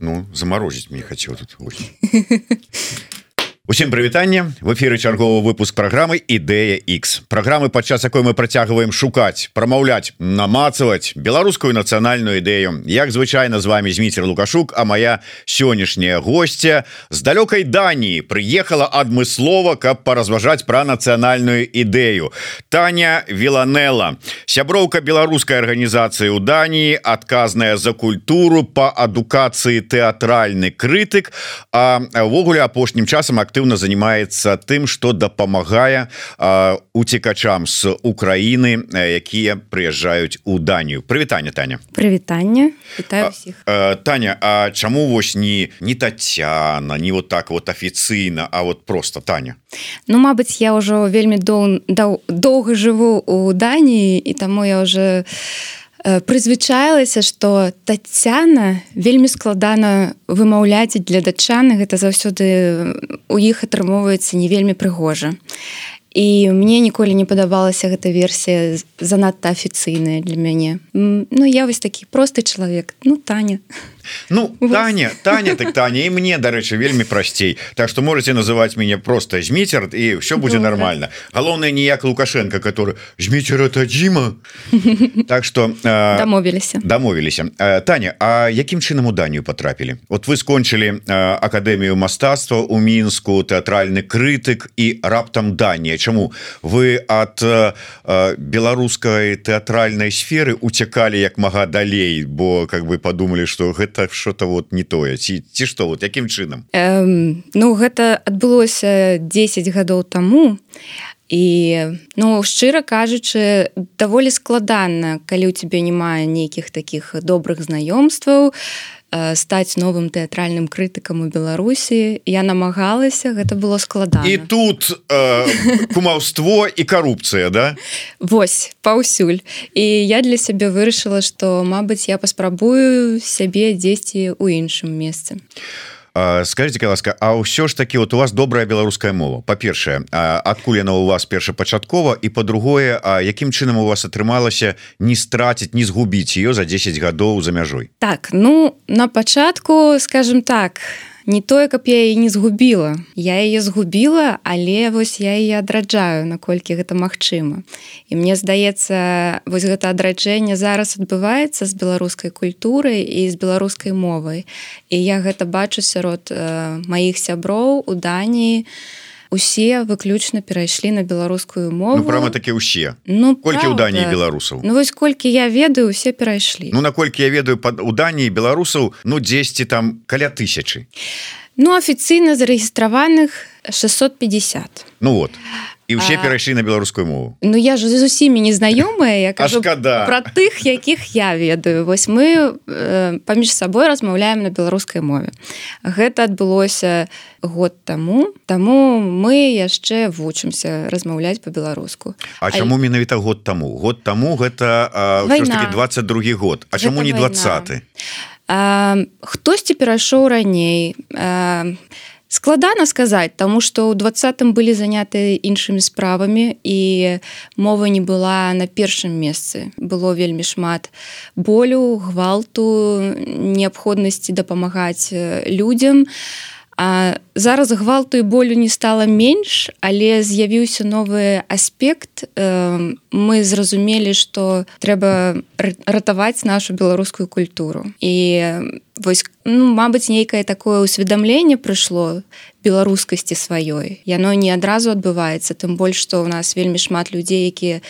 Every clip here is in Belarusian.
ну заморозить мне хотел тут Усім прывітанне в эфиры чарговы выпуск программы ідэя X программы падчас якой мы працягваем шукаць прамаўляць намацаваць беларускую нацыянальную ідэю. Як звычайно з вами зміцер лукашук а моя сённяшняя гостья з далёкай Даніі приехала адмыслова каб поразважаць про нацыянальную ідэю. Таня виланела сяброўка беларускай арганізацыі у Даніі адказная за культуру по адукацыі тэатральны крытык а ввогуле апошнім часам актыўна актыўна занимается тым что дапамагае уцікачам с Украины якія приезжаюць у Данію. Прывітанне Таня. Прывітанне. Таня А чаму вось не не Татяна не вот так вот афіцыйна А вот просто Таня? Ну Мабыць я ўжо вельмі доўга жыву у Даніі і таму я уже не прызвычаілася что татяна вельмі складана вымаўляць для датчаны гэта заўсёды у іх атрымоўваецца не вельмі прыгожа. І мне ніколі не падабалася гэта версія занадта афіцыйная для мяне. Ну я вось такі просты чалавек. Ну таня Ну Таня Таня так Таня і мне дарэчы вельмі прасцей Так что можете называть меня просто зміцер і все будзе нормально. Галоўнае ніяк лукашенко который зміцер это Джима Так что дамовіліся дамовіліся Таня А якім чынам у Данію потрапілі Вот вы скончылі акадэмію мастацтва у мінску тэатральны крытык і раптам Данія Чаму вы от беларускай тэатральнай сферы уцякалі як мага далей бо как бы подумалі что гэта гэта что-то вот не тое. Ці ці что вот якім чынам? Эм, Ну гэта адбылося 10 гадоў таму. І ну шчыра кажучы даволі складана калі у тебе не мае нейкіх таких добрых знаёмстваў стаць новым тэатральным крытыкам у Беларусі. Я намагалася гэта было складана. І тут э, кумаўство і карупцыя да? Вось паўсюль. І я для сябе вырашыла што Мабыць я паспрабую сябе дзесьці ў іншым месцы. а скажите ласка А ўсё ж таки вот у вас добрая беларуская мова. Па-першае адкуль яна у вас першапачаткова? І по-другое А якім чынам у вас атрымалася не страціць не згубіць ее за 10 гадоў за мяжой? Так ну на пачатку скажем так я не тое каб я і не згубіла. Я яе згубіла але вось я і адраджаю наколькі гэта магчыма. І мне здаецца вось гэта адраджэнне зараз адбываецца з беларускай культурай і з беларускай мовай. І я гэта бачу сярод э, маіх сяброў у даніі у усе выключна перайшлі на беларускую мову. Ну, прямо такі ўсе Ну колькі ў дані беларусаў? Ну вось колькі я ведаю усе перайшлі. Ну наколькі я ведаю пад у даніі беларусаў ну 10 там каля тысячи Ну афіцыйна зарэгістраваных 650 Ну вот. А. і ўсе перайшлі на беларускую мову. Ну я ж з усімі незнаёмыя я кажу про тых якіх я ведаю. Вось мы э, паміж сабой размаўляем на беларускай мове. Гэта адбылося год таму. Таму мы яшчэ вучымся размаўляць по-беларуску. А чаму менавіта год таму? Год таму гэта 22 год. А чаму не 20 хтосьці перайшоў раней. А, складана сказаць тому что ў двадцатым былі заняты іншымі справамі і мова не была на першым месцы. Было вельмі шмат болю гвалту неабходнасці дапамагаць людзям. а А зараз гвалту і болю не стала менш, але з'явіўся новы аспект. Мы зразумелі, што трэба ратаваць нашу беларускую культуру. І вось, ну, мабыць, нейкае такое ўсведамленне прыйшло беларускасці сваёй. Яно не адразу адбываецца, тым больш, што ў нас вельмі шмат людзей, якія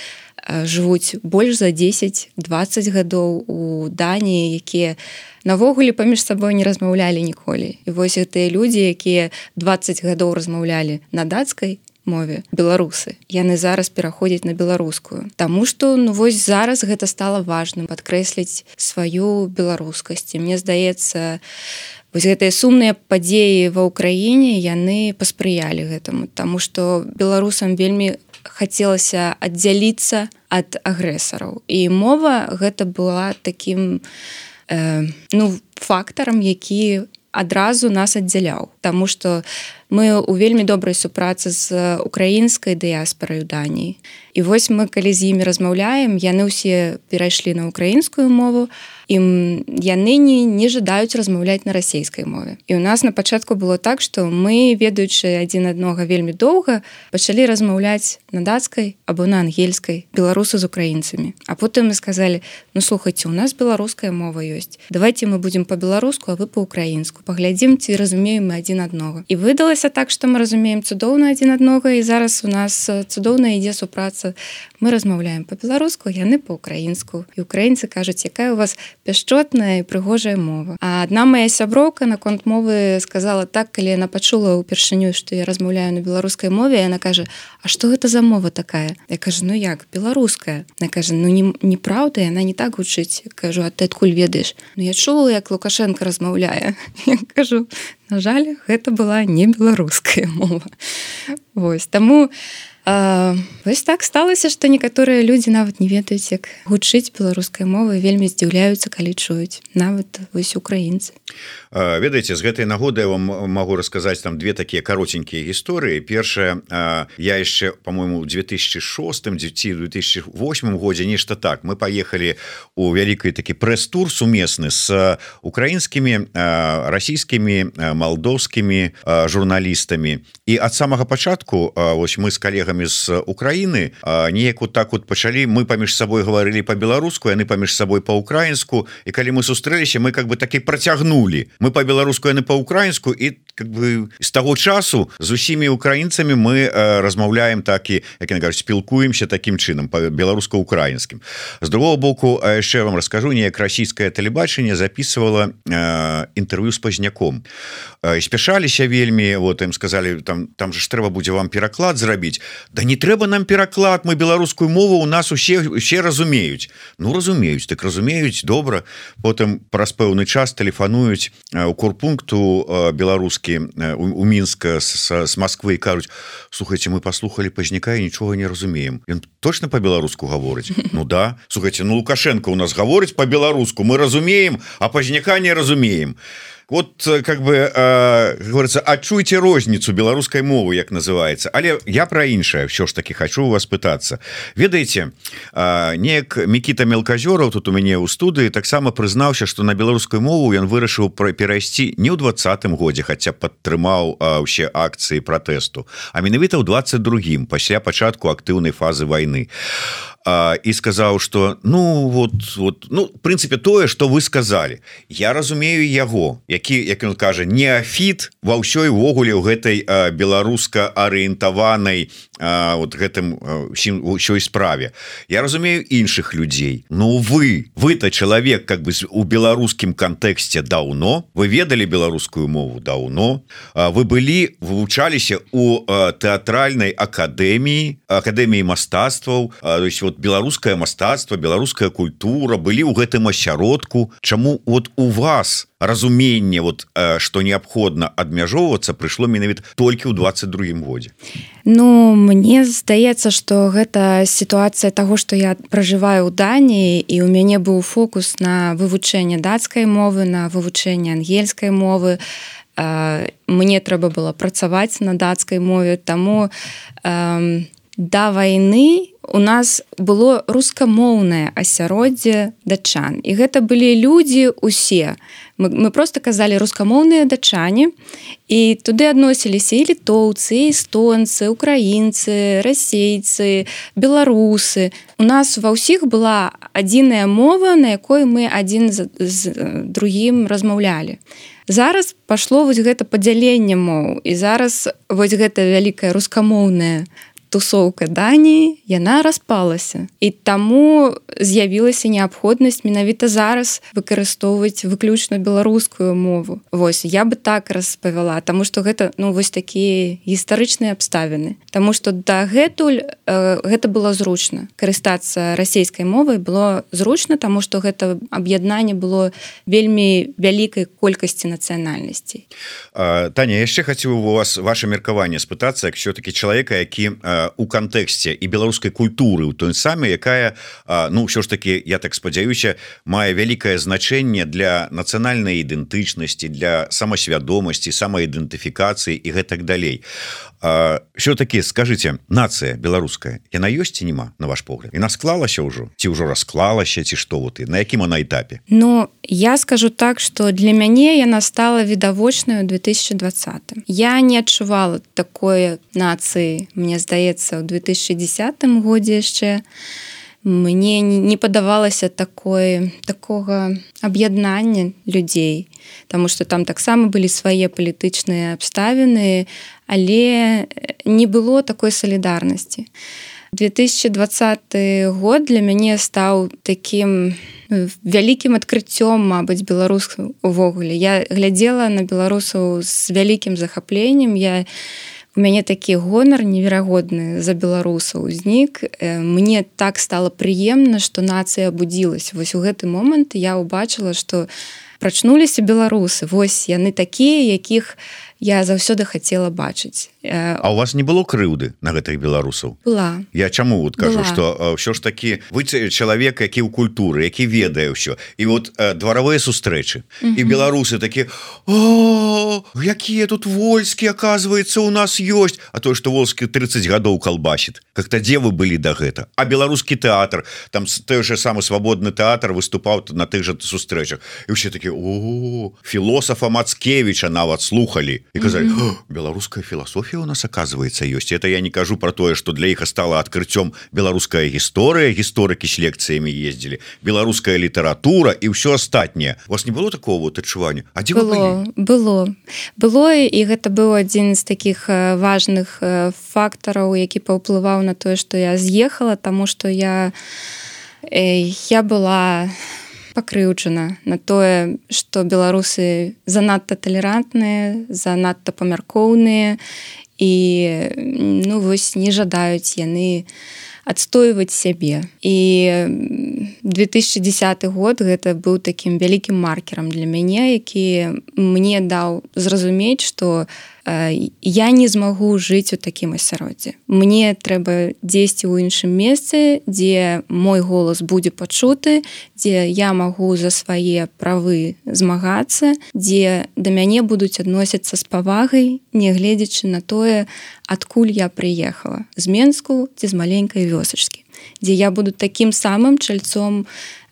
жывуць больш за 10-20 гадоў у Даніі, якія, навогуле паміж сабой не размаўлялі ніколі. І вось гэтыя людзі якія 20 гадоў размаўлялі на дацкай мове беларусы. Яны зараз пераходзяць на беларускую. Таму что ну вось зараз гэта стало важным падкрэсліць сваю беларускасць. Мне здаецца вось гэтыя сумныя падзеі ва ўкраіне яны паспрыялі гэтаму. Таму что беларусам вельмі хацелася аддзяліцца ад агрэсараў. І мова гэта была таким у э, ну фактарам які адразу нас аддзяляў. Таму что мы у вельмі добрай супрацы з украінскай дыяспорай у даніі. І вось мы калі з імі размаўляем яны ўсе перайшлі на украінскую мову і яны не не жадаюць размаўляць на расійскай мове. І у нас на пачатку было так что мы ведаючы адзін аднога вельмі доўга пачалі размаўляць на дацкай або на ангельскай беларусы з украінцамі. А потым мы сказали ну слухайте у нас беларуская мова ёсць. Давайте мы будем по-беларуску а вы по-украінску паглядзім ці разумеем мы адзін аднога і выдалася так что мы разумеем цудоўна адзін аднога і зараз у нас цудоўна ідзе супраца мы размаўляем по-беларуску яны по-украінску і украінцы кажуць якая у вас пяшчотная і прыгожая мова. А одна моя сяброўка наконт мовы сказала так калі яна пачула ўпершыню што я размаўляю на беларускай мове яна кажа А что гэта за мова такая? Я кажу ну як беларуская? На кажа ну не неправда яна не так гучыць кажу а ты адкуль ведаеш? Ну я чула як лукашенко размаўляе. Кажу на жаль гэта была не беларуская мова Вось таму я Вось так сталася, што некаторыя людзі нават не ведаюць, як гучыць беларускай мовы вельмі здзіўляюцца, калі чуюць нават вось украінцы. ведаеце з гэтай нагоды я вам могу расказаць там две такія каротенькія гісторыі. Першая я яшчэ по-моему 2006 2008 годзе нешта так. Мы поехали у вялікай такі прэс-тур сумесны с украінскімі расійскімі малдоўскімі журналістамі. І ад самага пачатку ось мы з калегамі з Украіны неяк вот так вот пачалі мы паміж сабой гаварылі по-беларуску яны паміж сабой по-украінску і калі мы сустрэліся мы как бы такі працягнули мы по-беларуску яны по-украінску і как бы з таго часу з усімі украінцамі мы э, размаўляем так і як кажуць спілкуемся таким чынам по беларуска-украінскім. З другого боку яшчэ вам раскажу неяк расійскае тэлебачанне записывала э, інтэрв'ю з пазняком. Э, спяшаліся вельмі вот им сказали там там же ж трэба будзе вам пераклад зрабіць. Да не трэба нам пераклад мы беларускую мову у нас усе усе разумеюць. Ну разумеюць так разумеюць добра. Потым праз пэўны час тэлефануюць у курпункту беларускі у мінска с Москвы кажуць слухайте мы послухали пазняка і нічога не разумеем ён точно по-беларуску гаворыць Ну да. Слухайте ну лукашенко у нас гаворыць по-беларуску мы разумеем а пазняка не разумеем а вот э, как бы э, говорится адчуйте розніцу беларускай мовы як называется. Але я про іншае все ж таки хочу у вас пытаться. Ведаеце э, неяк мікіта мелказёраў тут у мяне ў студыі таксама прызнаўся что на беларускую мову ён вырашыў про перайсці не ў двадцатым годзе хотя падтрымаў усе акцыі пратэсту а менавіта ў 22 пасля пачатку актыўнай фазы войны а і сказаў что ну вот вот ну прынцыпе тое что вы сказали. Я разумею яго які як ён кажа неафіт ва ўсёй увогуле ў гэтай беларуска арыентаванай вот гэтым усім ўсёй справе. Я разумею іншых людзей Ну вы вы-то чалавек как бы у беларускім кантэксце даўно вы ведалі беларускую мову даўно вы былі вывучаліся у тэатральнай акадэміі акадэміі мастацтваў то есть вот беларускае мастацтва беларуская культура былі ў гэтым асяродку. Чаму вот у вас разуменне вот что неабходна абмяжоўвацца прыйшло менавіт толькі ў 22 годзе Ну мне здаецца что гэта сітуацыя того что я пражываю ў Даніі і у мяне быў фокус на вывучэнне дацкай мовы на вывучэнне ангельскай мовы мне трэба было працаваць на дацкай мове таму э, да войны у нас было рускамоўнае асяроддзе дачан. І гэта былі людзі усе. Мы, мы просто казалі рускамоўныя дачане. І туды адносіліся і літоўцы эстонцы украінцы расейцы беларусы. У нас ва ўсіх была адзіная мова на якой мы адзін з, з другім размаўлялі. Зараз пашло вось гэта падзяленне моў. І зараз вось гэта вялікая рускамоўная тусоўка дані яна распалася. І таму з'явілася неабходнасць менавіта зараз выкарыстоўваць выключна беларускую мову. Вось я бы так распавяла тому что гэта ну вось такія гістарычныя абставіны. Таму что дагэтуль э, гэта было зручна. Карыстацца расійскай мовай было зручна тому что гэта аб'яднанне было вельмі вялікай колькасці нацыянальнасцей. Таня яшчэ хацеў у вас ваше меркаванне спытацца як все-таки чалавека які у кантэксце і беларускай культуры у той саме якая ну ўсё ж таки я так спадзяюся мае вялікае значэнне для нацыянальнай ідэнтычнасці для самасвядомасці самаідэнтыфікацыі і гэтак далей. Все-таки скажите нация беларуская яна ёсць ці нема на ваш погляд? І насклалася ўжо? Ці ўжо расклалася ці што вот і на якім она этапе? Ну я скажу так что для мяне яна стала відавочную 2020 я не адчувала такое нацыі мне здаецца ў 2010 годзе яшчэ мне не падавалася такое такога аб'яднання людзей Таму что там таксама былі свае палітычныя абставіны але не было такой салідарнасці 2020 год для мяне стаў таким вялікім адкрыццём Мабыць беларус увогуле я глядзела на беларусаў з вялікім захапленнем я у мяне такі гонар неверагодны за беларусаў узнік. Мне так стало прыемна что нацыя абудзілась вось у гэты момант я убачыла что прачнуліся беларусы. Вось яны такія якіх я заўсёды хацела бачыць. А у вас не было крыўды на гэтых беларусаў? Была. Я чаму вот кажу была. что ўсё ж таки вы чалавек які ў культуры які ведае ўсё. І вот дваравыя сустрэчы. Uh -huh. і беларусы такі якія тут вольскі оказывается у нас ёсць! А то что волскі 30 гадоў калбасит как-то дзе вы былі до да гэта? А беларускі тэатр там той же самы свабодны тэатр выступаў на тых же сустрэчах. І все такі о філосафа мацкевича нават слухали і казалі mm -hmm. беларуская філасофія у нас оказывается ёсць это я не кажу про тое что для іх стала адкрыццём беларуская гісторыя гісторыкі с лекцыямі ездзілі беларуская літаратура і ўсё астатняе у вас не было такого вот адчування А дзе было было. Было і гэта быў адзін з таких важных фактараў які паўплываў на тое что я з'ехала тому что я я была пакрыўджана на тое што беларусы занадта талерантныя занадта памяркоўныя і ну вось не жадаюць яны адстойваць сябе. І 2010 год гэта быў такім вялікім маркерам для мяне які мне даў зразумець што у я не змагу жыць у такім асяроддзі. Мне трэба дзесьці ў іншым месцы, дзе мой голас будзе пачуты, дзе я магу за свае правы змагацца, дзе да мяне будуць адносіцца з павагай, нягледзячы на тое, адкуль я прыехала з Менску ці з маленькай вёсачкі, дзе я буду такім самым чальцом,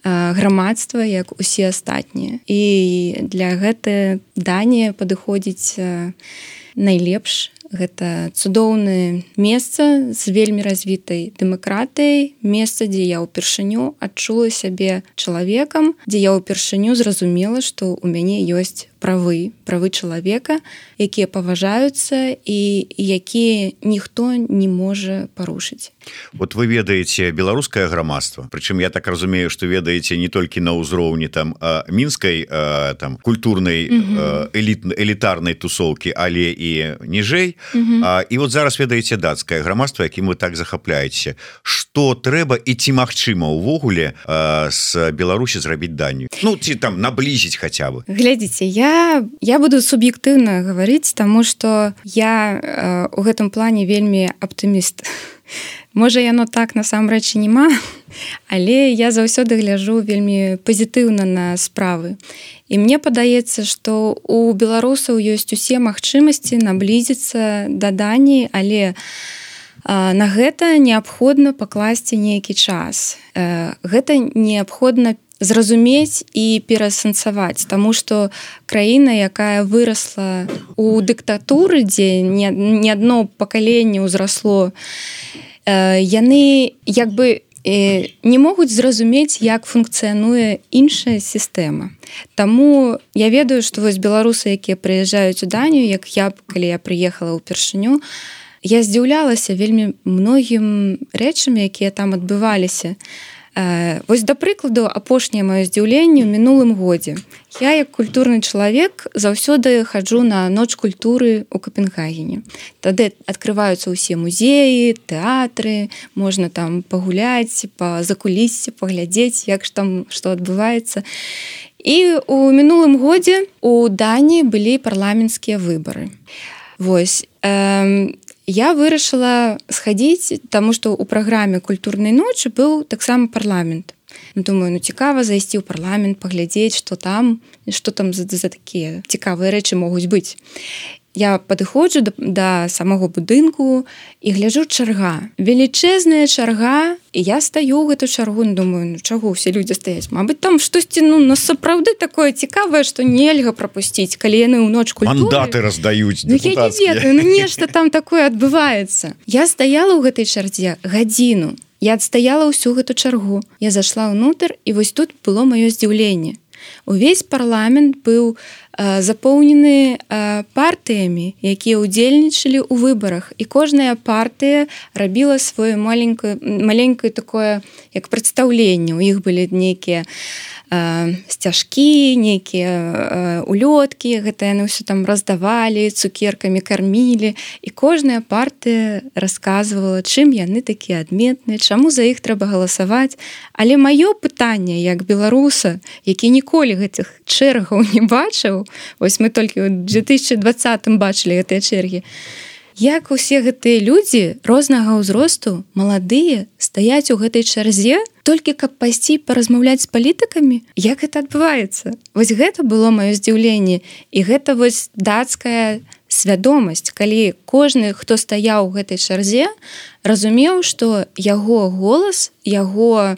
грамадства як усе астатнія і для гэта дані падыходзіць найлепш. Гэта цудоўнае месца з вельмі развітай дэмакратыяй месца дзе я ўпершыню адчула сябе чалавекам дзе я ўпершыню зразумела што ў мяне ёсць правы правы чалавека якія паважаюцца і якія ніхто не можа парушыць. Вот вы ведаеце беларускае грамадства прычым я так разумею что ведаеце не толькі на ўзроўні там мінскай там культурнай эліт элітарнай тусоўкі але і ніжэй. І вот зараз ведаеце дацкае грамадства якім вы так захапляеце что трэба і ці магчыма увогуле с Беларусі зрабіць данню Ну ці там наблізіць хаця бы? Глядзіце я я буду суб'ектыўна гаварыць тому что я у гэтым плане вельмі аптыміст Можа яно так насамрэч няма, але я заўсёды гляжу вельмі пазітыўна на справы. І мне падаецца, што у беларусаў ёсць усе магчымасці наблізіцца да дані, але на гэта неабходна пакласці нейкі час. Гэта неабходна зразумець і перасэнсаваць Таму што краіна якая вырасла у дыктатуры дзе не адно пакаленне ўзрасло яны як бы не могуць зразумець як функцыянуе іншая сістэма. Таму я ведаю што вось беларусы якія прыязджаюць у данію як я калі я прыехала ўпершыню я здзіўлялася вельмі многім рэчамі якія там адбываліся Вось да прыкладу апошняе маё здзіўленне ў мінулым годзе. Я як культурны чалавек заўсёды хаджу на ноч культуры ў Капенгагене. Тады адкрываюцца ўсе музеі, тэатры, можна там пагуляць, па закулісці, паглядзець, як ж там што адбываецца. І у мінулым годзе у Дані былі парламенцкія выбары. Вось. Э, я вырашыла схадзіць таму што ў праграме культурнай ночы быў таксама парламент. Ну, думаю ну цікава зайсці ў парламент паглядзець что там что там за, за такія цікавыя рэчы могуць быць я падыходжу да, да самого будынку і гляжу чарга. Велічэзная чарга і я стаю гэту чаргу думаю ну чаго все людзі стаяць? Мабыць там штосьці ну на сапраўды такое цікавае што нельга пропусціць калі яны ў ночку даты раздаюць ну, ну, нешта там такое адбываецца. Я стаяла ў гэтай чардзе гадзіну. Я адстаяла ўсю гэту чаргу. Я зашла ўнутр і вось тут было маё здзіўленне увесь парламент быў э, запоўнены э, партыямі якія ўдзельнічалі ў выбарах. І кожная партыя рабіла сваю маленькую маленькую такое як прадстаўленне. У іх былі нейкія сцяжкі нейкія улёткі гэта яны ўсё там раздавалі цукеркамі кармілі. І кожная партыя расказвала чым яны такія адметныя чаму за іх трэба галасаваць. Але маё пытанне як беларуса які ніколі гэтых чэргаў не бачыў. Ось мы толькі ў 2020 бачылі гэтыя чэргі. Як усе гэтыя людзі рознага ўзросту маладыя стаяць у гэтай чарзе толькі каб пайсці паразмаўляць з палітыкамі? Як это адбываецца? Вось гэта было маё здзіўленне. І гэта вось дацкая свядомасць калі кожны хто стаяў у гэтай чарзе разумеў што яго голас яго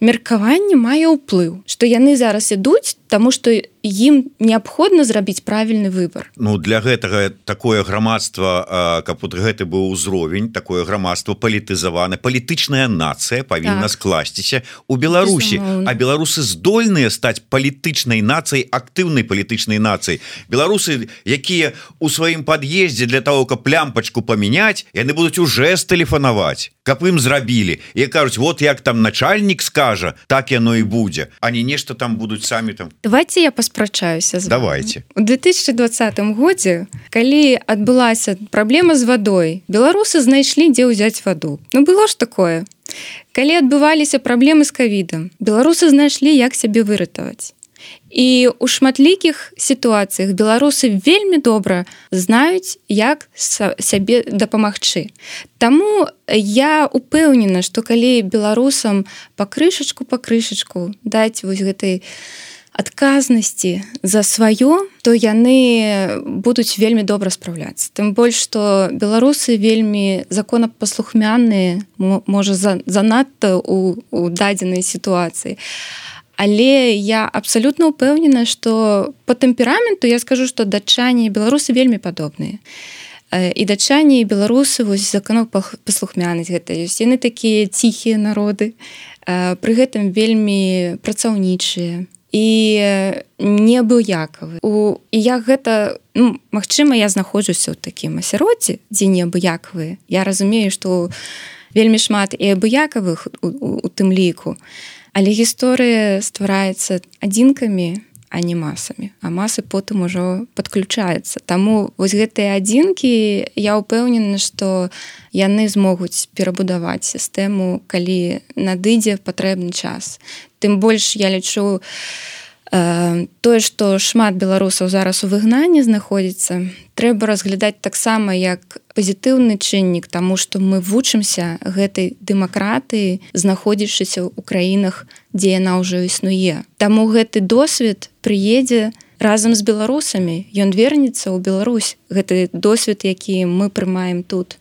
меркаванне мае ўплыў што яны зараз ідуць Таму што ім неабходна зрабіць правільны выбор. Ну для гэтага такое грамадства каб вот гэты быў узровень такое грамадство палітызавана палітычная нацыя павінна так. скласціся у Беларусі. А беларусы здольныя стаць палітычнай нацыяй актыўнай палітычнай нацыяй. Беларусы якія у сваім пад'ездзе для того каб лямпачку памяняць яны будуць уже тэлефанаваць каб ім зрабілі. І кажуць вот як там начальнік скажа так яно і будзе а не нешта там будуць самі там давайте я паспрачаюся давайте. У 2020 годзе калі адбылася праблема з вадой беларусы знайшлі дзе ўзяць ваду. Ну было ж такое. Калі адбываліся праблемы з кавідам беларусы знайшлі як сябе выратаваць. І у шматлікіх сітуацыях беларусы вельмі добра знаюць як сябе дапамагчы. Таму я упэўнена што калі беларусам па крышачку па крышачку даць вось гэтай адказнасці за сваё то яны будуць вельмі добра спраўляцца тым больш што беларусы вельмі законапаслухмяныя можа занадта у, у дадзенай сітуацыі. Але я абсалютна ўпэўнена што по тэмпераменту я скажу што датчане беларусы вельмі падобныя. І датчане і беларусы вось законов паслухмянасць гэта ёсць. Яны такія ціхія народы пры гэтым вельмі працаўнічыя і неабыякавы. У і я гэта ну, Мачыма я знаходжуся ў такім асяроддзі дзе неабыякавыя. Я разумею што вельмі шмат і абыякавых у, у, у тым ліку. Але гісторыя ствараецца адзінкамі а не масамі. А масы потым ужо подключаецца Таму вось гэтыя адзінкі я ўпэўнены што яны змогуць перабудаваць сістэму калі надыдзе патрэбны час. Тым больш я лічу э, тое што шмат беларусаў зараз у выгнанні знаходзіцца трэба разглядаць таксама як пазітыўны чыннік таму што мы вучымся гэтай дэмакратыі знаходзячыся ў краінах дзе яна ўжо існуе. Таму гэты досвед прыедзе разам з беларусамі. Ён вернецца ў Беларусь. Гэты досвед які мы прымаем тут.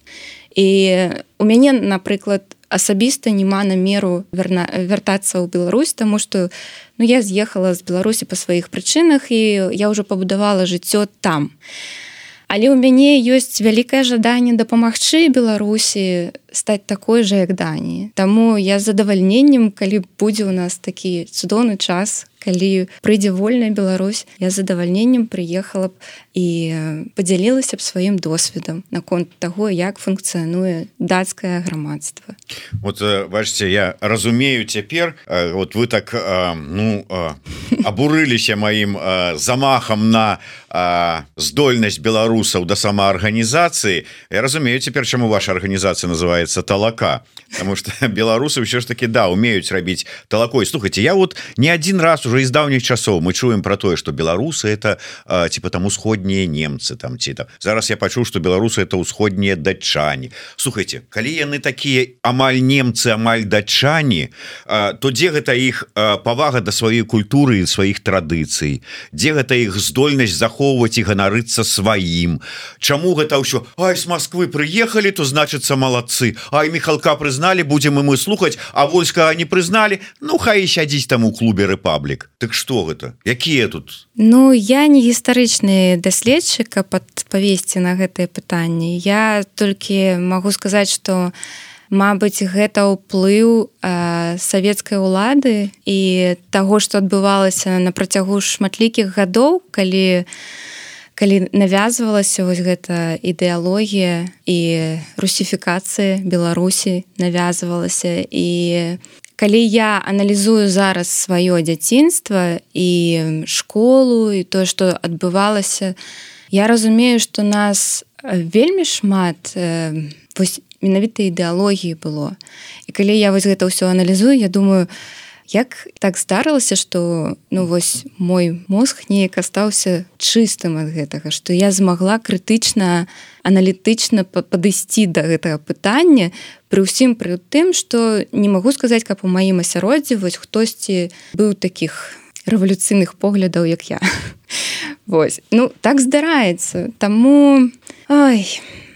І у мяне напрыклад у асабіста няма намеру верна вяртацца ў Беларусь тому что ну я з'ехала з беларусі по сваіх прычынах і я ўжо пабудавала жыццё там. Але ў мяне ёсць вялікае жаданне дапамагчы беларусі стаць такой жа як дані. Таму я задавальненнем калі будзе у нас такі цудоўны час калі прыйдзе вольная Беларусь я задавальненнем прыехала б і подзялілася б сваім досведам наконт таго як функцыянуе дацкае грамадства. Вот бачце я разумею цяпер вот вы так ну абурыліся маім замахам на здольнасць беларусаў да самаарганізацыі. Я разумею цяпер чаму ваша арганізацыя называется называется талака потому что беларусы все ж таки да умеюць рабіць талакой слухайте я вот не один раз уже из давніх часоў мы чуем про тое что беларусы это типа там усходние немцы там ці там. Зараз я пачуў что беларусы это усходние датчане. Слухайте калі яны такие амаль немцы амаль датчане то дзе гэта их павага до сваёй культуры сваіх традыцый? Дзе гэта их здольнасць захоўваць і ганарыцца сваім? Чаму гэта ўсё Ай с Москвы приехали то значится молодцы Ай михалка прызнали будем и мы слухаць а войска не прызнали Ну хай сядзіць там у клубе рэпаблік Так что гэта якія тут? Ну я не гістарычны даследчыка под павесці на гэтае пытанне. Я толькі могу сказаць что Мабыць гэта ўплыў э, савецкай улады і таго што адбывалася на працягу шматлікіх гадоў калі калі навязвалася вось гэта ідэалогія і русіфікацыі беларусі навязвалася. І калі я аналізую зараз сваё дзяцінства і школу і тое што адбывалася я разумею што нас вельмі шмат вось менавіта ідэалогіі было. І калі я вось гэта ўсё аналізую я думаю я як так здарылася что ну вось мой мозг неяк астаўся чыстым ад гэтага что я змагла крытычна аналітычна падысці до да гэтага пытання пры ўсім пры тым что не магу сказаць каб у маім асяроддзі вось хтосьці быў таких рэвалюцыйных поглядаў як я. Вось. Ну так здараецца. Таму ой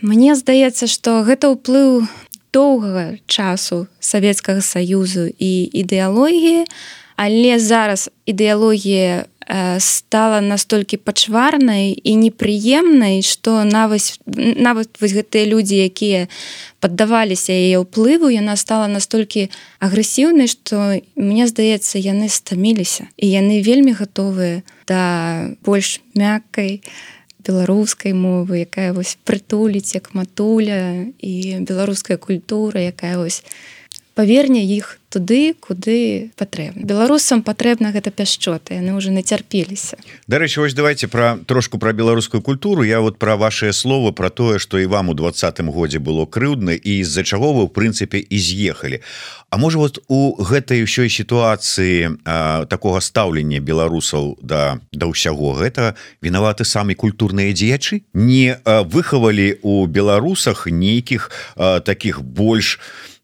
мне здаецца что гэта ўплыў доўгага часу савецкага саюзу і ідэалогіі але зараз ідэалогія стала настолькі пачварнай і непрыемнай што нават нават вось гэтыя людзі якія паддаваліся яе ўплыву яна стала настолькі агрэсіўнай што мне здаецца яны стаміліся. І яны вельмі гатовыя да больш мяккай а беларускай мовы якая вось прытуліць як матуля і беларуская культура якая вось паверне іх туды куды патрэбна. Беларусам патрэбна гэта пяшчоты яны уже нацярпеліся Дарэчы вось давайте про трошку про беларускую культуру. Я вот про ваши слова про тое что і вам у двадцатым годзе было крыўдна і з-за чаго вы в прынцыпе і з'ехалі. А можа вот у гэтай ўсёй сітуацыі такога стаўлення беларусаў да да ўсяго гэта вінаваты самі культурныя дзеячы? Не выхавалі у беларусах нейкіх таких больш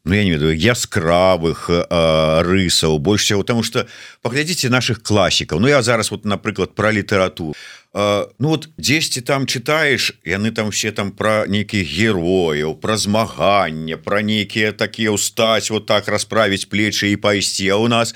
ну, я не ведаю яскравых э, рысаў больш всего потому что паглядзіце наших класікаў Ну я зараз вот напрыклад про літаратуру э, Ну вот 10 там читаешь яны там все там про нейкіх герояў про змагання про нейкія такія устаць вот так расправіць плечы і пайсці а у нас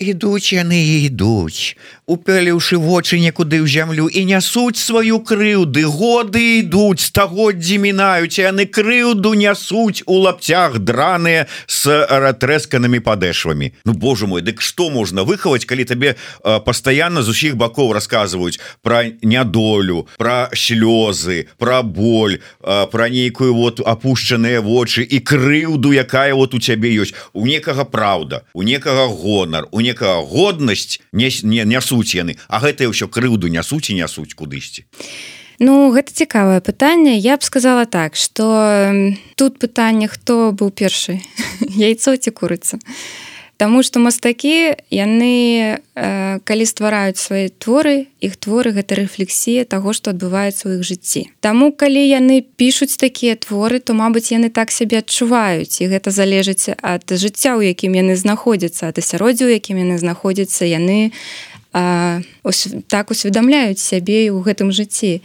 ідуць яны ідуць упяліўшы вочы некуды ў зямлю і нясуць сваю крыўды. Годы ідуць стагоддзі мінаюць яны крыўду нясуць у лапцях драныя с ратрэсканымі падэшвамі. Ну Боже мой дык што можна выхаваць калі табе пастаянна з усіх бакоў расказваюць пра нядолю пра слёзы пра боль пра нейкую вот апушчаныя вочы і крыўду якая вот у цябе ёсць. У некага праўда у некага гонар у некага годнасць не не нясуць нясуць яны. А гэтае ўсё крыўду нясуць і нясуць кудысьці. Ну гэта цікавае пытанне. Я б сказала так что тут пытанне хто быў першы яйцо ці курыцца Таму што мастакі яны э, калі ствараюць свае творы іх творы гэта рэфлексія таго што адбываецца ў іх жыцці. Таму калі яны пішуць такія творы то мабыць яны так сябе адчуваюць і гэта залежыць ад жыцця у якім яны знаходзяцца ад асяроддзя у якім яны знаходзяцца яны а, ось, так усведамляюць сябе ў гэтым жыцці.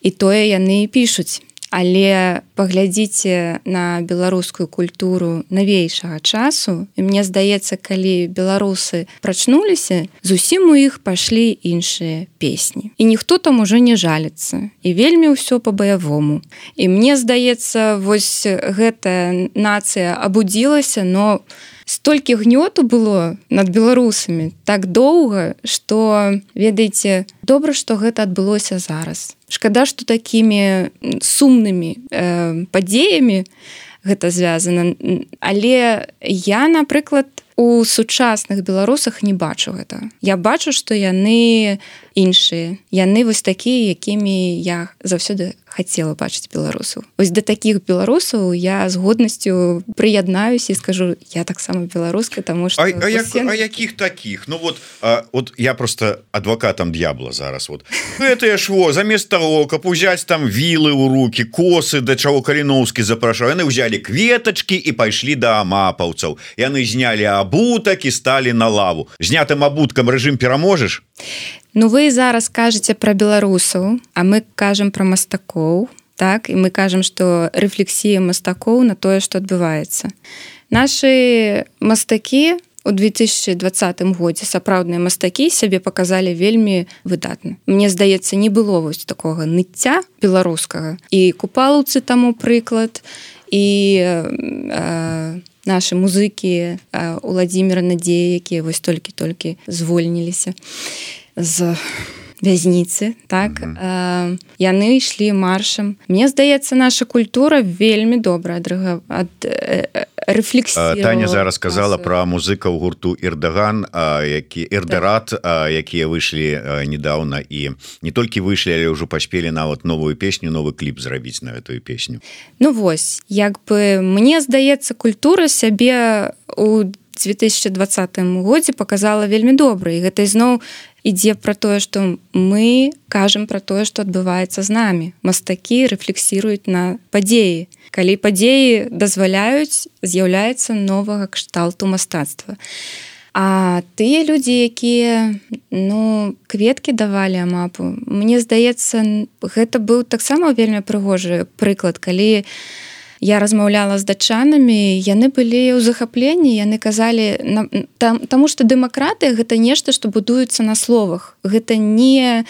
І тое яны пішуць. Але паглядзіце на беларускую культуру навейшага часу і мне здаецца калі беларусы прачнуліся зусім у іх пашлі іншыя песні. І ніхто там уже не жаліцца і вельмі ўсё по-баявому і мне здаецца вось гэтая нацыя абудзілася но у столькі гнёту было над беларусамі так доўга что ведаеце добра что гэта адбылося зараз. Шкада что такими сумнымі э, падзеямі гэта звязана. Але я напрыклад у сучасных беларусах не бачу гэта. Я бачу что яны іншыя. Яны вось такія якімі я заўсёды хацела бачыць беларусаў. Ось да таких беларусаў я з годнасцю прыяднаюсь і скажу я таксама беларуска тому что а, а, як, а якіх таких ну вот а, вот я просто адвокатам д'ябла зараз вот. Это шло замест того каб узяць там вілы у руки косы да чаго каліновскі запрашаў яны взяли кветочки і пайшлі да амапаўцаў. Яны знялі абутак і сталі на лаву. Знятым абуткам рэжым пераможаш Ну вы зараз кажаце про беларусаў а мы кажам про мастакоў так? І мы кажам что рэфлексія мастакоў на тое что адбываецца наши мастакі у 2020 годзе сапраўдныя мастакі сябе показалі вельмі выдатна Мне здаецца не было вось такого ныцця беларускага і купалаўцы таму прыклад і э, наши музыкі уладзіміра надзеі якія вось толькі-толькі звольніліся з вязніцы так mm -hmm. яны ішлі маршам. Мне здаецца наша культура вельмі добра адрыга ад рэфлекс Таня зараз сказала про музыкаў гурту ірдаган які эрдерат якія выйшлі недавно і не толькі выйшлі але ўжо паспелі нават новую песню новы кліп зрабіць на эту песню. Ну вось як бы мне здаецца культура сябе у 2020 годзе показала вельмі добра. І гэта ізноў ідзе пра тое што мы кажам пра тое што адбываецца з намі мастакі рэфлексіруюць на падзеі калі падзеі дазваляюць з'яўляецца новага кшталту мастацтва. А тыя людзі якія ну кветкі давалі амапу Мне здаецца гэта быў таксама вельмі прыгожы прыклад калі у я размаўляла з датчанамі яны былі ў захапленні яны казалі там таму што дэмакратыя гэта нешта што будуецца на словах. Гэта не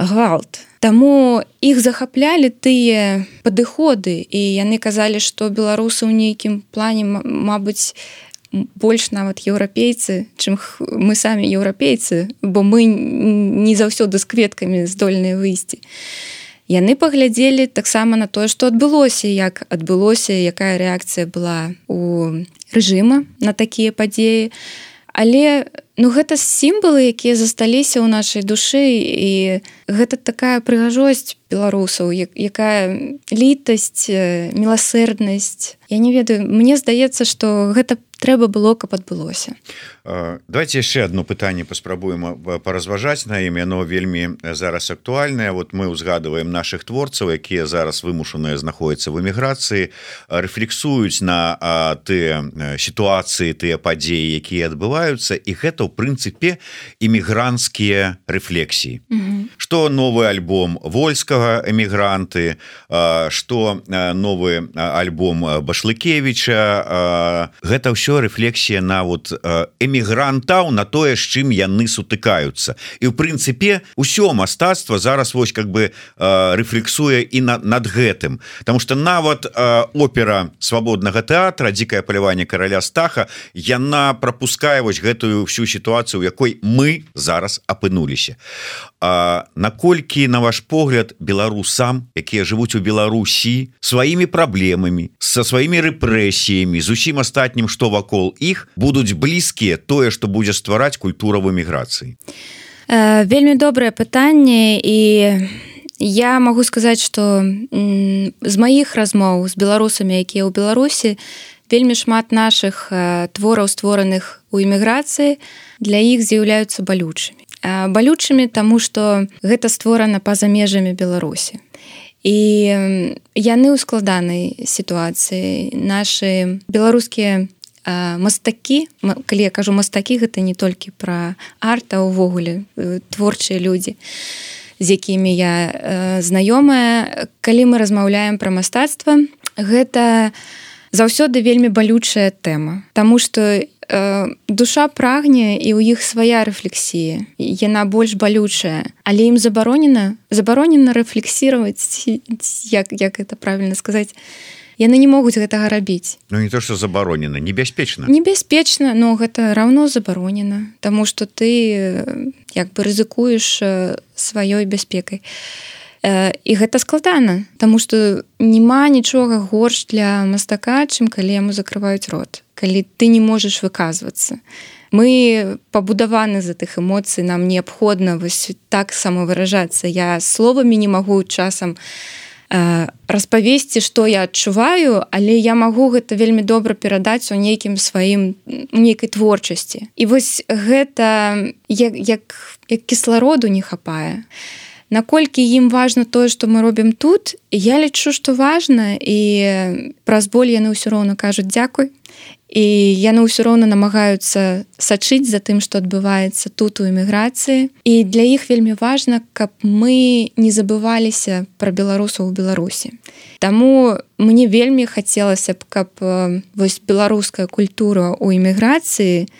гвалт. Таму іх захаплялі тыя падыходы і яны казалі што беларусы ў нейкім плане Мабыць больш нават еўрапейцы чым мы самі еўрапейцы бо мы не заўсёды з кветкамі здольныя выйсці і яны паглядзелі таксама на тое што адбылося як адбылося якая рэакцыя была у рэжыма на такія падзеі. Але ну гэта сімвалы якія засталіся ў нашай душы і гэта такая прыгажосць беларусаў якая літасць міласэрднасць. Я не ведаю мне здаецца што гэта трэба было каб адбылося давайте яшчэ одно пытанне паспрабуем паразважаць на ім яно вельмі зараз актуальнае вот мы узгадываем наших творцаў якія зараз вымушаныя знаходзяцца в эміграцыі рэфлексуюць на тыя сітуацыі тыя падзеі якія адбываюцца і гэта ў прынцыпе імігрантскія рэфлексіі что новый альбом вольскага эмігранты что новы альбом башлыкевича гэта ўсё рэфлексія на вот эмігрантаў на тое з чым яны сутыкаюцца. І у прынцыпе ўсё мастацтва зараз вось как бы рэфлексуе і на над гэтым. Потому что нават опера свабоднага тэатра дзікае паляванне караля стаха яна пропускае вось гэтую всю сітуацыю якой мы зараз апынуліся наколькі на ваш погляд беларусам якія жывуць у Беларусі сваімі праблемамі со сваімі рэпрэсіямі з усім астатнім што вакол іх будуць блізкія тое што будзе ствараць культура в эміграцыі? Э, вельмі добрае пытанне і я могу сказаць что з маіх размоў з беларусамі якія ў беларусі вельмі шмат наших э, твораў створаных у эміграцыі для іх з'яўляюцца балючымі балючымі таму што гэта створана па-за межамі беларусі. І яны ў складанай сітуацыі. Нашы беларускія мастакі калі я кажу мастакі гэта не толькі пра арта ўвогуле творчыя людзі з якімі я знаёмая. Калі мы размаўляем пра мастацтва гэта заўсёды вельмі балючая тэма. Таму што Э, душа прагне і ў іх свая рэфлексія яна больш балючая але ім забаронена забаронена рэфлексировать як як это правильно сказаць яны не могуць гэтага рабіць Ну не то что забаронена небяспечна небяспечна но гэта равно забаронена Таму что ты як бы рызыкуеш сваёй бяспекай і гэта складана Таму что няма нічога горш для мастака чым калі яму закрываюць рот калі ты не можаш выказвацца. Мы пабудаваны за тых эмоцый нам неабходна вось так самовыражацца я словамі не магу часам распавесці што я адчуваю але я магу гэта вельмі добра перадаць у нейкім сваім нейкай творчасці. І вось гэта як, як, як кіслароду не хапае наколькі ім важно тое што мы робім тут я лічу што важна і праз боль яны ўсё роўна кажуць дзякуй і яны ўсё роўна намагаюцца сачыць за тым што адбываецца тут у эміграцыі. І для іх вельмі важна каб мы не забываліся пра беларусаў у беларусі. Таму мне вельмі хацелася б каб вось беларуская культура у эміграцыі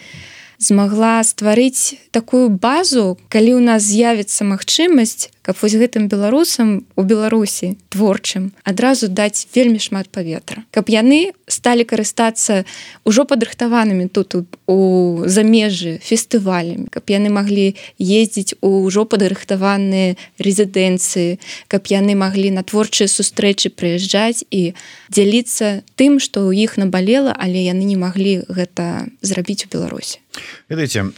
змагла стварыць такую базу калі ў нас з'явіцца магчымасць каб вось гэтым беларусам у беларусі творчым адразу даць вельмі шмат паветра. Каб яны сталі карыстацца ўжо падрыхтаванымі тут у замежжы фестывалямі каб яны маглі ездзіць у ўжо падрыхтаваныя рэзідэнцыі каб яны маглі на творчыя сустрэчы прыязджаць і дзяліцца тым што ў іх набалела але яны не маглі гэта зрабіць у беларусі. Ведаеце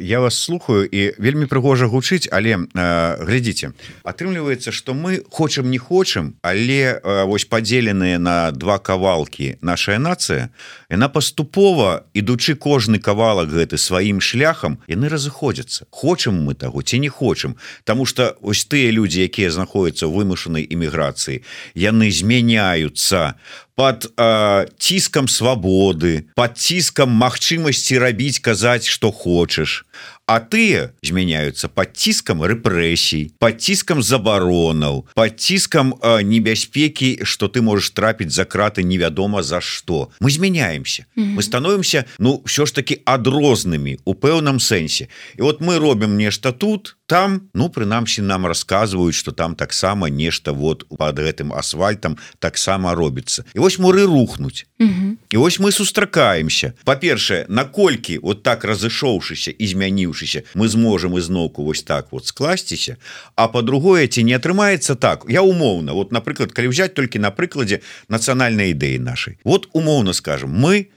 я вас слухаю і вельмі прыгожа гучыць але глядзіце атрымліваецца что мы хочам не хочам але вось падзеленыя на два кавалки наша нацыя яна паступова ідучы кожны кавалак гэты сваім шляхам яны разыходзяцца. Хочам мы таго ці не хочам. Таму что ось тыя людзі якія знаходзяцца ў вымушанай эміграцыі яны змяняются под э, ціскам свабоды под ціскам магчымасці рабіць казаць что хочаш а тыя змяняются под ціскам рэпрэсій под ціскам забаронаў под ціскам небяспекі что ты можешь трапіць за краты невядома за что мы змяняемся. Mm -hmm. мы становимся ну все ж таки адрознымі у пэўным сэнсе. І вот мы робім нешта тут там ну прынамсі нам рассказываюць что там таксама нешта вот под гэтым асфальтам таксама робіцца. І вось муры рухнуть mm -hmm. і вось мы сустракаемся. Па-першае наколькі вот так разышоўшыся і змяніўшыся мы зможам ізноўку вось так вот скласціся а по-другое ці не атрымаецца так. Я умоўна вот напрыклад калі взять толькі на прыкладзе нацыянальнай ідэі нашай. Вот умоўна скажем мы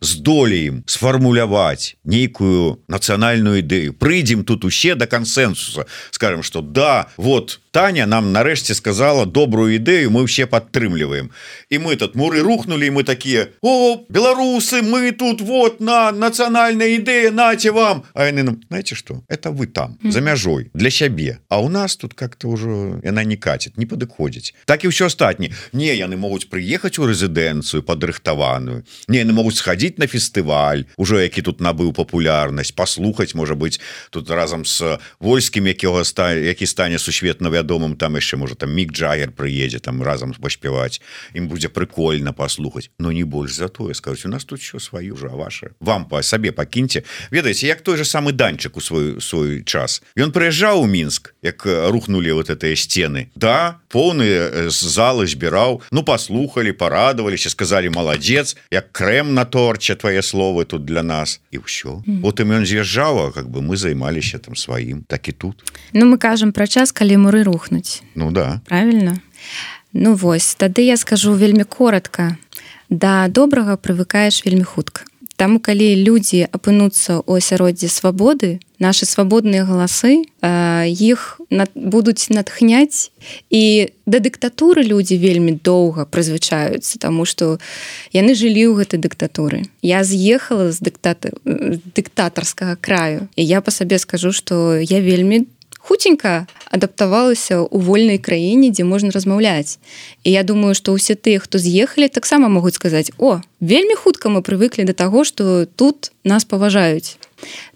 здолеем сфармуляваць нейкую нацыянальную ідэю. Прыйдзем тут усе до кансенсуса скажем что да вот Таня нам нарэшце сказала добрую ідэю мы все падтрымліваем. І мы тут муры рухнули мы такие о беларусы мы тут вот на нацыянальная ідэя наце вам! А яны нам знаете что? Это вы там за мяжой для сябе А у нас тут как-то уже яна не катит не падыходзіць так і ўсё астатні не яны могуць прыехаць у рэзідэнцыю падрыхтаваную не яны могуць схадзіць на фестываль ужо які тут набыў папулярнасць паслухаць можа быть тут разам с войскім якога ста які стане сусветна вядомым там яшчэ можа там мік джагер прыедзе там разам паспяваць ім будзе прикольно паслухаць но не больш за тое скажуць у нас тут що сваю же ваше? Вам по сабе пакіньте ведаеце як той же самы данчык у свой свой час. Ён прыязджаў у мінск як рухнули вот этой сцены да поўныя залы збіраў ну послухали порадоваліся сказали маладзец як крэм на торча твои словы тут для нас і ўсё потым ён з'язджаў как бы мы займаліся там сваім так і тут. Ну мы кажам пра час калі муры рухнуць Ну да. Правильно? Ну вось тады я скажу вельмі коротко. Да добрага прывыкаеш вельмі хутка Таму калі людзі апынуцца ў асяроддзі свабоды наши свабодныя галасы іх над, будуць натхняць і да дыктатуры людзі вельмі доўга прызвычаюцца тому что яны жылі ў гэтай дыктатуры я з'ехала з дыктаты дыктатарскага краю і я по сабе скажу что я вельмі хуценька адаптавалася ў вольнай краіне дзе можна размаўляць. І я думаю что ўсе тыя хто з'ехалі таксама могуць сказаць о вельмі хутка мы прывыклі да таго что тут нас паважаюць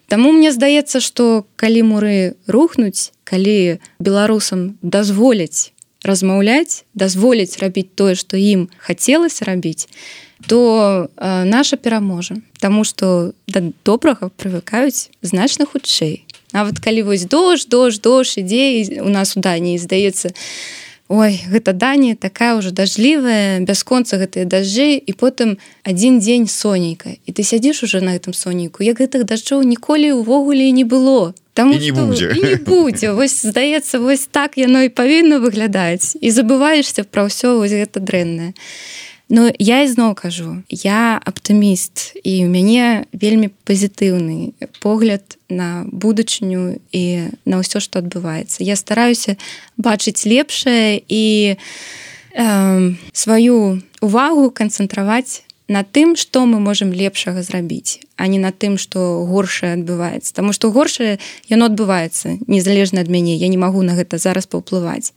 Таму мне здаецца что калі муры рухнуць калі беларусам дазволяць размаўляць дазволіць рабіць тое што ім хацелася рабіць то э, наша пераможа. Таму что да добрага прывыкаюць значна хутчэй нават калі вось дождж дождж дождж ідзе у нас у дані здаецца ой гэта дані такая ўжо дажлівая бясконца гэтыя дажджы і потым адзін дзень сонейка і ты сядзіш уже на гэтым сонейку як гэтых дажджоў ніколі ўвогуле не было. Там не будзе. не будзе. Вось здаецца вось так яно і павінна выглядаць. І забываешься пра ўсё вось гэта дрэннае Ну я ізноў кажу я аптыміст і у мяне вельмі пазітыўны погляд на будучыню і на ўсё што адбываецца я стараюся бачыць лепшае і э, сваю увагу канцэнтраваць на тым што мы можемм лепшага зрабіць а не на тым што горшае адбываецца. Таму што горшае яно адбываецца незалежна ад мяне. Я не магу на гэта зараз паўплываць.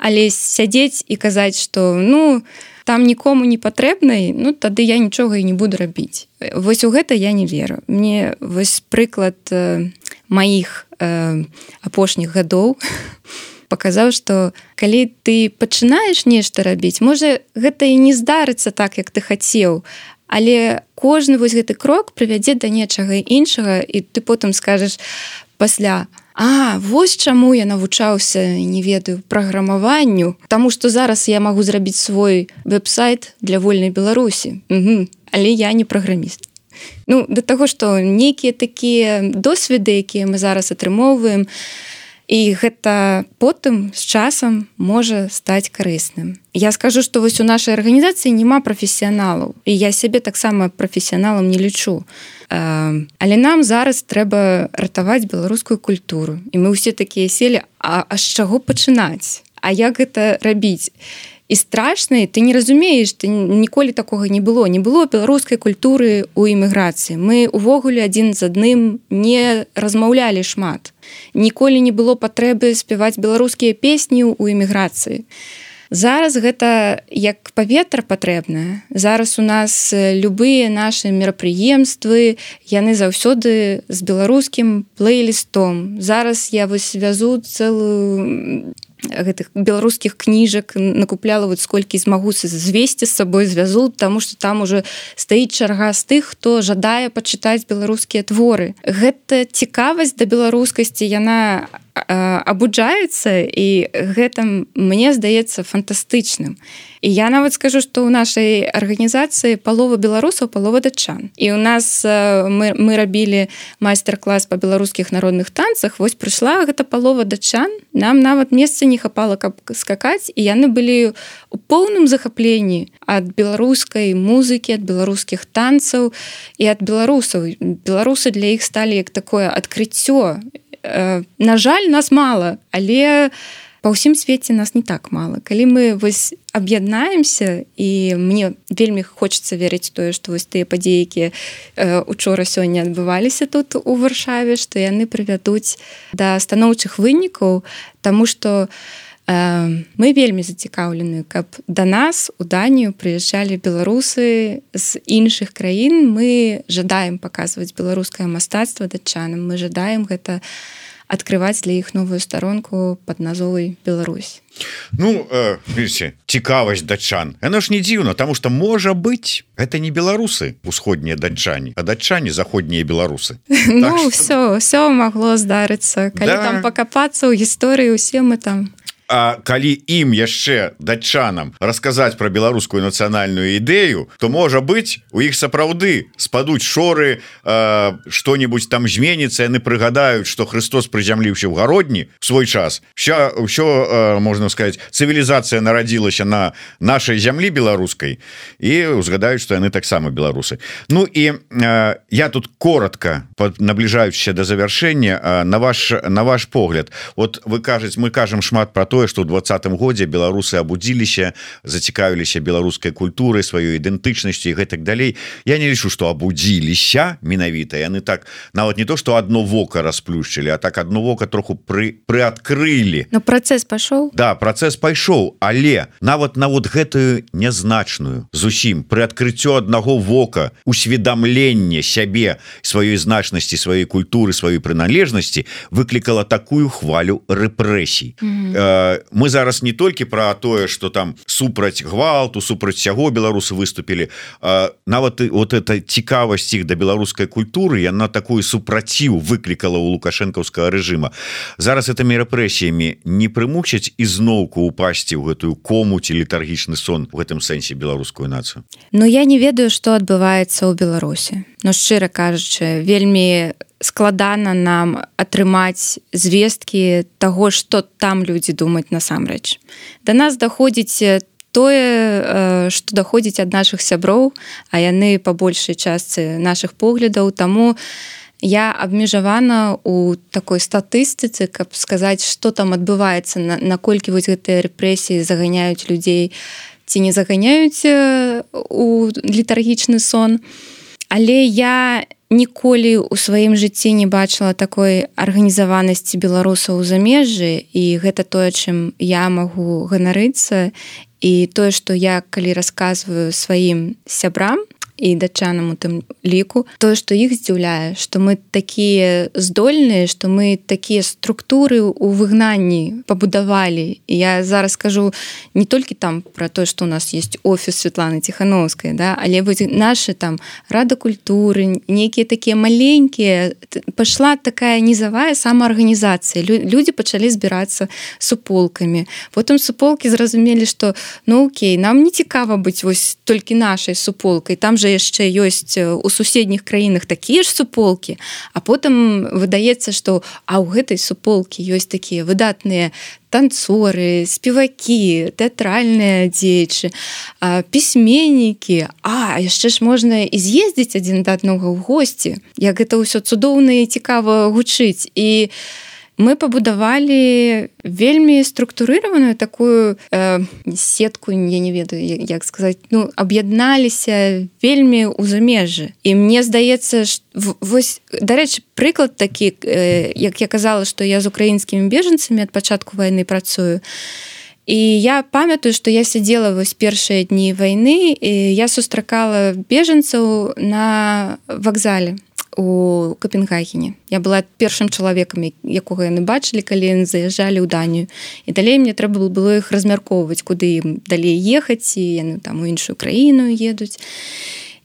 Але сядзець і казаць што ну там нікому не патрэбнай ну тады я нічога і не буду рабіць. Вось у гэта я не веру. Мне вось прыклад э, маіх э, апошніх гадоў паказаў што калі ты пачынаеш нешта рабіць можа гэта і не здарыцца так як ты хацеў але кожны вось гэты крок прывядзе да нечага іншага і ты потым скажаш пасля А вось чаму я навучаўся не ведаю праграмаванню. Таму што зараз я магу зрабіць свой веб-сайт для вольнай беларусі. Але я не праграміст. Ну да таго што нейкія такія досведы якія мы зараз атрымоўваем і гэта потым з часам можа стаць карысным. Я скажу што вось у нашай арганізацыі няма прафесіяналаў і я сябе таксама прафесіяналам не лічу. Але нам зараз трэба ратаваць беларускую культуру. І мы ўсе такія селі а, а з чаго пачынаць? А як гэта рабіць? І страшна ты не разумееш ты ніколі такога не было. Не было беларускай культуры у эміграцыі мы увогуле адзін з адным не размаўлялі шмат ніколі не было патрэбы спяваць беларускія песні ў эміграцыі. Зараз гэта як паветра патрэбнае зараз у нас любыя наши мерапрыемствы яны заўсёды з беларускім плейлістом. Зараз я вось вязу целую гэтых беларускіх кніжак накупляла вот сколькі змагу звесці з сабой звязу тому что там уже стаіць чарга з тых хто жадае пачытаць беларускія творы. Гэта цікавасць да беларускасці яна абуджаецца і гэта мне здаецца фантастычным. і я нават скажу што ў нашай арганізацыі палова беларусаў палова датчан. І у нас мы, мы рабілі майстар-клас па беларускіх народных танцах. Вось прыйшла гэта палова датчан. Нам нават месца не хапала каб скакаць. І яны былі у поўным захапленні ад беларускай музыкі ад беларускіх танцаў і ад беларусаў. Беларусы для іх сталі як такое адкрыццё. На жаль нас мало але па ўсім свеце нас не так мало. Калі мы вось аб'яднаемся і мне вельмі хочется верыць тое што вось тыя падзейкі э, учора сёння адбываліся тут у варшаве што яны прывядуць да станоўчых вынікаў тому что э, мы вельмі зацікаўлены каб да нас у данію прыязджалі беларусы з іншых краін мы жадаем паказваць беларускае мастацтва датчанам. Мы жадаем гэта на открываць для іх новую старонку под назовай Беларусь Ну э, видите, цікавасць датчан. Яно ж не дзіўна тому что можа быть это не беларусы усходнія датчане а датчане заходнія беларусы. Ну, так, все все могло здарыцца. Калі да. там покопацца ў гісторыі усе мы там А калі ім яшчэ датчанам расказаць про беларускую нацыянальную ідэю то можа быть у іх сапраўды спадуць шоры что-нибудь там зменіцца яны прыгадаюць что Христос прызямліўся ў гародні свой час. Все ўсё можна сказать цывілізацыя нарадзілася на нашай зямлі беларускай і узгадаюць что яны таксама беларусы. Ну і я тут коротко набліжаючся до завяршэння на ваш на ваш погляд. Вот вы кажаце мы кажам шмат про то тое что ў двадцатым годзе беларусы абудзіліся зацікавіліся беларускай культурай сваёй ідэнтычнасці гэтак далей. Я не лічу что абудзіліся менавіта. Яны так нават не то что одно вока расплюшчылі а так одно вока троху пры прыадкрылі. Но працэс пашоў да працэс пайшоў але нават нават гэтую нязначную зусім пры адкрыццё аднаго вока усведамленне сябе сваёй значнасці сваёй культуры сваёй прыналежнасці выклікала такую хвалю рэпрэсій. Mm -hmm мы зараз не толькі про тое что там супраць гвалту супраць сяго беларусы выступілі нават и вот это цікавасць іх да беларускай культуры яна такую супраціў выклікала у лукашэнкаўскага режима зараз этими рэпрэсіямі не прымучаць ізноўку упасці ў гэтую комуці літаргічны сон в гэтым сэнсе беларускую нацыю. Ну я не ведаю что адбываецца ў беларусі но шчыра кажучы вельмі складана нам атрымаць звесткі таго што там людзі думаюць насамрэч. Да нас даходзіць тое што даходзіць ад наших сяброў а яны па большай частцы наших поглядаў. Таму я абмежавана у такой статыстыцы каб сказаць что там адбываецца наколькі вось гэтыя рэпрэсіі заганяюць людзей ці не заганяюць у літаргічны сон але я ніколі у сваім жыцці не бачыла такой арганізаванасці беларусаў замежжы і гэта тое чым я магу ганарыцца. І тое што я калі расказваю сваім сябрам і дачанам у тым ліку тое што іх здзіўляе што мы такія здольныя што мы такія структуры ў выгнанні пабудавалі. І я зараз скажу не толькі там про то што у нас есть офіс Светланы ціхановскай да але вось наши там рада культуры нейкія такія маленькія пайшла такая нізавая самаарганізацыя. Людзі пачалі збірацца суполкамі. Потым суполкі зразумелі што ну окей нам не цікава быць вось толькі нашай суполкай там же яшчэ ёсць у суседніх краінах такія ж суполкі а потым выдаецца што а ў гэтай суполкі ёсць такія выдатныя танцоры спевакі тэатральныя дзечы пісьменнікі а яшчэ ж можна і з'ездзіць адзін да аднога ў госці як гэта ўсё цудоўна і цікава гучыць. І у мы пабудавалі вельмі структурыраваную такую э, сетку я не ведаю як сказаць ну аб'ядналіся вельмі ў замежжы і мне здаецца вось дарэчы прыклад такі э, як я казала што я з украінскімі бежанцамі ад пачатку войны працую. І я памятаю што я сядзела вось першыя дні вайны і я сустракала бежанцаў на вакзале у капенгагене. Я была першым чалавекам якога яны бачылі калі заязджалі ў данію. І далей мне трэба было іх размяркоўваць куды ім далей ехаць і яны там у іншую краіну едуць.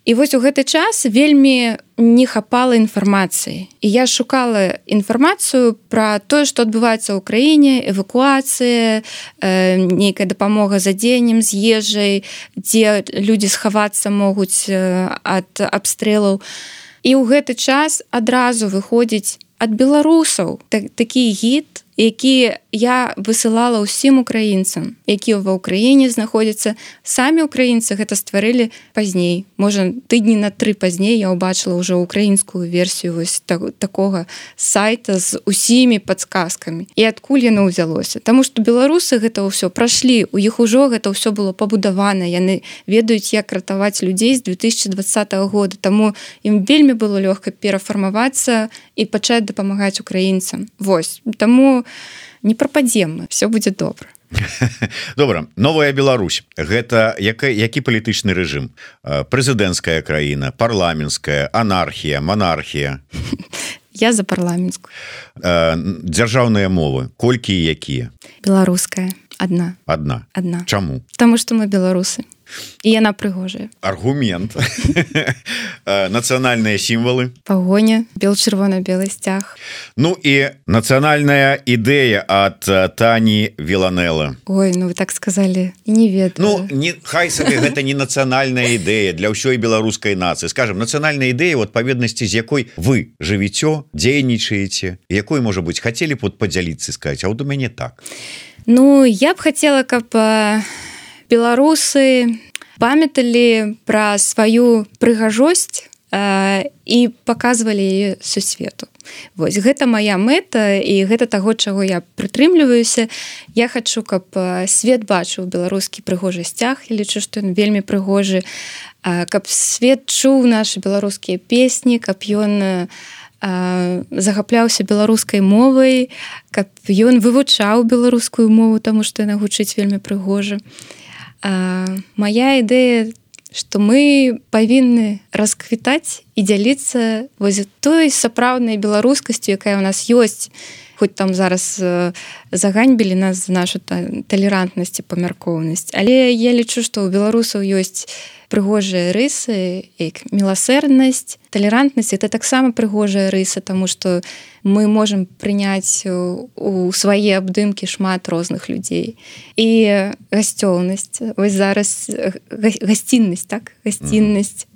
І вось у гэты час вельмі не хапала інфармацыі. І я шукала інфармацыю про тое што адбываецца ў краіне эвакуацыя э, нейкая дапамога за дзеннем з ежай дзе людзі схавацца могуць ад абстрэлаў. і і ў гэты час адразу выходзіць ад беларусаў так, такі гід які я высылала ўсім украінцам якія ва ўкраіне знаходзяцца. Самі украінцы гэта стварылі пазней. Можа тыдні на тры пазней я ўбачыла ўжо украінскую версію вось так, такога сайта з усімі подсказкамі і адкуль яно ўзялося? Таму што беларусы гэта ўсё прайшлі у іх ужо гэта ўсё было пабудавана. Яны ведаюць як ратаваць людзей з 2020 года. Таму ім вельмі было лёгка перафармавацца і пачаць дапамагаць украінцам. Вось. Таму не прападзем мы все будзе добра. Добра. Новая Беларусь. Гэта яка які палітычны рэжым? Прэзідэнцкая краіна парламенская анархія монархія я за парламенцку дзяржаўныя мовы колькі якія? Беларуская. Одна одна одна чаму? Таму что мы беларусы і яна прыгожая. Аргумент. Нацыянальныя сімвалы. Пагоня бел чырвона-белы сцяг. Ну і нацыянальная ідэя ад тані віланела Ой ну вы так сказали не вед Ну не хай сабе гэта не нацыянальная ідэя для ўсёй беларускай нацыі. Скажем нацыянальная ідэя у адпаведнасці з якой вы жывіцё дзейнічаеце якой можа быть хацелі под падзяліцца сказать А вот у мяне так Ну я б хотела каб беларусы памяталі пра сваю прыгажосць э, і паказвалі сусвету. Вось гэта моя мэта і гэта таго чаго я прытрымліваюся. Я хачу каб свет бачыў беларускі прыгожы сцяг і лічу што ён вельмі прыгожы каб свет чуў наши беларускія песні каб ён захапляўся беларускай мовай каб ён вывучаў беларускую мову таму што яна гучыць вельмі прыгожа. і моя ідэя что мы павінны расквітаць і дзяліцца воз той сапраўднай беларускасцю якая у нас ёсць хоць там зараз заганьбілі нас за нашу талерантнасць і памяркоўнасць. Але я лічу што ў беларусаў ёсць прыгожыя рысы як міласэрнасць талерантнасць это таксама прыгожая рыса тому что мы можем прыняць у свае абдымкі шмат розных людзей. І гасцёўнасць вось зараз гасціннасць так? Гасціннасць. Mm -hmm.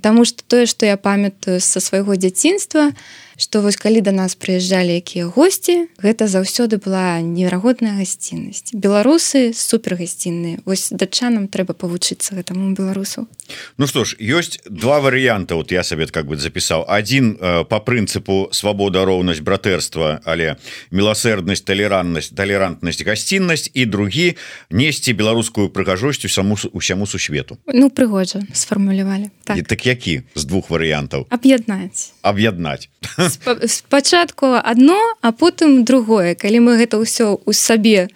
Таму што тое што я памятаю са свайго дзяцінства што вось калі да нас прыязджалі якія госці гэта заўсёды была неверагодная гасціннасць. Беларусы супер гасцінныя вось датчанам трэба павучыцца гэтаму беларусу. Ну што ж ёсць два варыянты вот я сабе как бы запісаў. Один э, по прынцыпу свабода роўнасць братэрства але міласэрднасць талерантнасць талерантнасць гасціннасць і другі несці беларускую прыгажосць усяму усяму сусвету. Ну прыгожа сфармулявалі так. так які з двух варыянтаў? Аб'яднаць. Аб'яднаць спачатку одно а потым другое. Калі мы гэта ўсё у сабе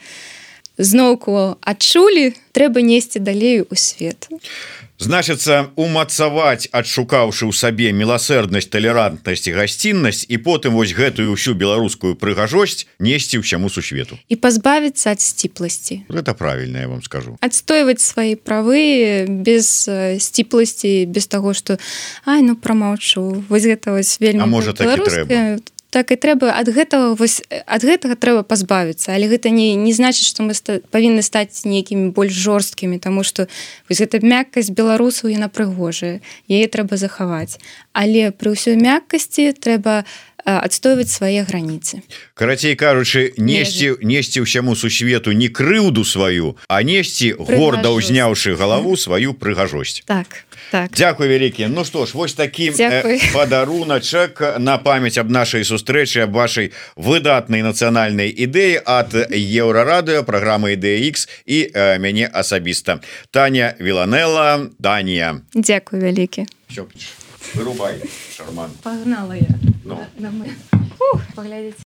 зноўку адчулі трэба несці далей у свет значыцца умацаваць адшукаўшы ў сабе міласэрднасць талерантнасць і гасціннасць і потым вось гэтую ўсю беларускую прыгажосць несці ўсяму сусвету. І пазбавіцца ад сціпласці. Это правильно я вам скажу. Адстойваць свае правы без сціпласці без таго что Ай ну прамаўчу вось гэта вось вельмі можа так трэба так і трэба ад гэтага вось ад гэтага трэба пазбавіцца. Але гэта не не значыць што мы ста, павінны стаць нейкімі больш жорсткімі тому что вось гэта мяккасць беларусаў яна прыгожая яе трэба захаваць. Але пры ўсёй мяккасці трэба адстойваць свае граніцы. Карацей кажучы несці несці ўсяму сусвету не крыўду сваю а несці горда ўзняўшы галаву сваю прыгажосць. Так так. Дякую вялікі. Ну што ж вось такі падаруначак на памяць аб нашай сустрэчы аб вашай выдатнай нацыянальнай ідэі ад еўрарадыо праграмы ідэX і э, мяне асабіста. Таня віланела Данія Дякую вялікі. Вырубай шарман. Пагнала я. Ну. на, на мы. Ух, паглядзець